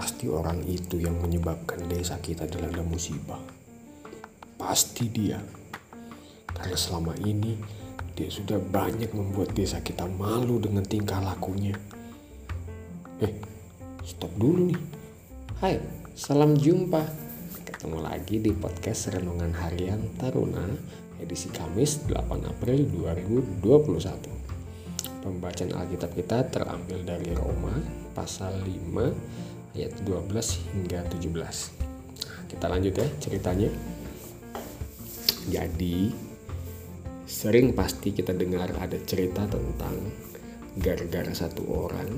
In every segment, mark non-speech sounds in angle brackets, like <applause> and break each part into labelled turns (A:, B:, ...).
A: Pasti orang itu yang menyebabkan desa kita dilanda musibah. Pasti dia. Karena selama ini dia sudah banyak membuat desa kita malu dengan tingkah lakunya. Eh, stop dulu nih. Hai, salam jumpa. Ketemu lagi di podcast Renungan Harian Taruna edisi Kamis 8 April 2021. Pembacaan Alkitab kita terambil dari Roma pasal 5 ayat 12 hingga 17. Nah, kita lanjut ya ceritanya. Jadi sering pasti kita dengar ada cerita tentang gara-gara satu orang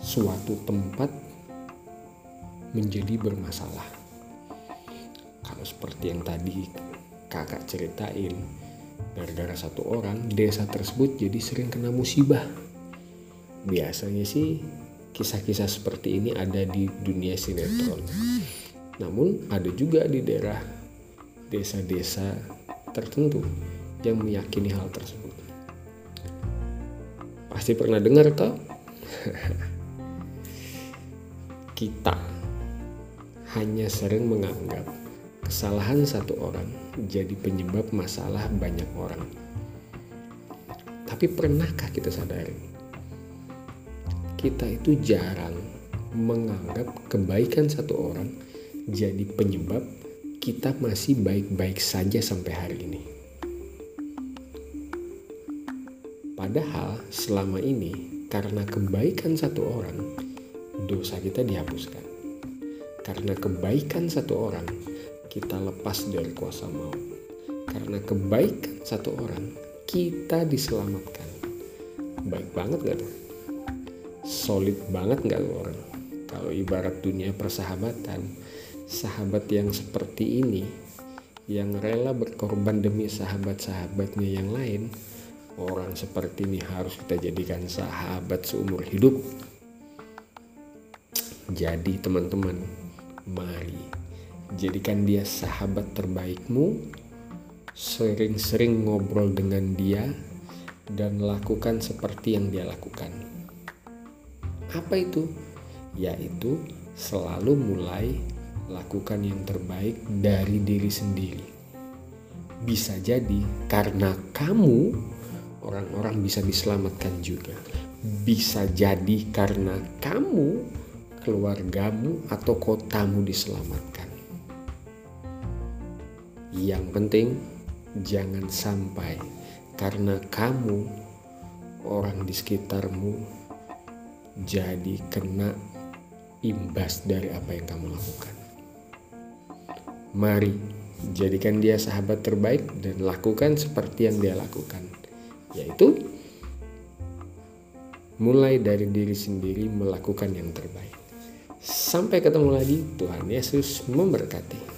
A: suatu tempat menjadi bermasalah. Kalau seperti yang tadi kakak ceritain, gara-gara satu orang desa tersebut jadi sering kena musibah biasanya sih kisah-kisah seperti ini ada di dunia sinetron namun ada juga di daerah desa-desa tertentu yang meyakini hal tersebut pasti pernah dengar toh <laughs> kita hanya sering menganggap kesalahan satu orang jadi penyebab masalah banyak orang. Tapi pernahkah kita sadari? Kita itu jarang menganggap kebaikan satu orang jadi penyebab kita masih baik-baik saja sampai hari ini. Padahal selama ini karena kebaikan satu orang, dosa kita dihapuskan. Karena kebaikan satu orang, kita lepas dari kuasa maut. Karena kebaikan satu orang, kita diselamatkan. Baik banget gak tuh? Solid banget gak tuh orang? Kalau ibarat dunia persahabatan, sahabat yang seperti ini, yang rela berkorban demi sahabat-sahabatnya yang lain, orang seperti ini harus kita jadikan sahabat seumur hidup. Jadi teman-teman, mari Jadikan dia sahabat terbaikmu, sering-sering ngobrol dengan dia, dan lakukan seperti yang dia lakukan. Apa itu? Yaitu selalu mulai lakukan yang terbaik dari diri sendiri. Bisa jadi karena kamu, orang-orang bisa diselamatkan juga. Bisa jadi karena kamu, keluargamu, atau kotamu diselamatkan. Yang penting jangan sampai karena kamu orang di sekitarmu jadi kena imbas dari apa yang kamu lakukan. Mari jadikan dia sahabat terbaik dan lakukan seperti yang dia lakukan, yaitu mulai dari diri sendiri melakukan yang terbaik. Sampai ketemu lagi, Tuhan Yesus memberkati.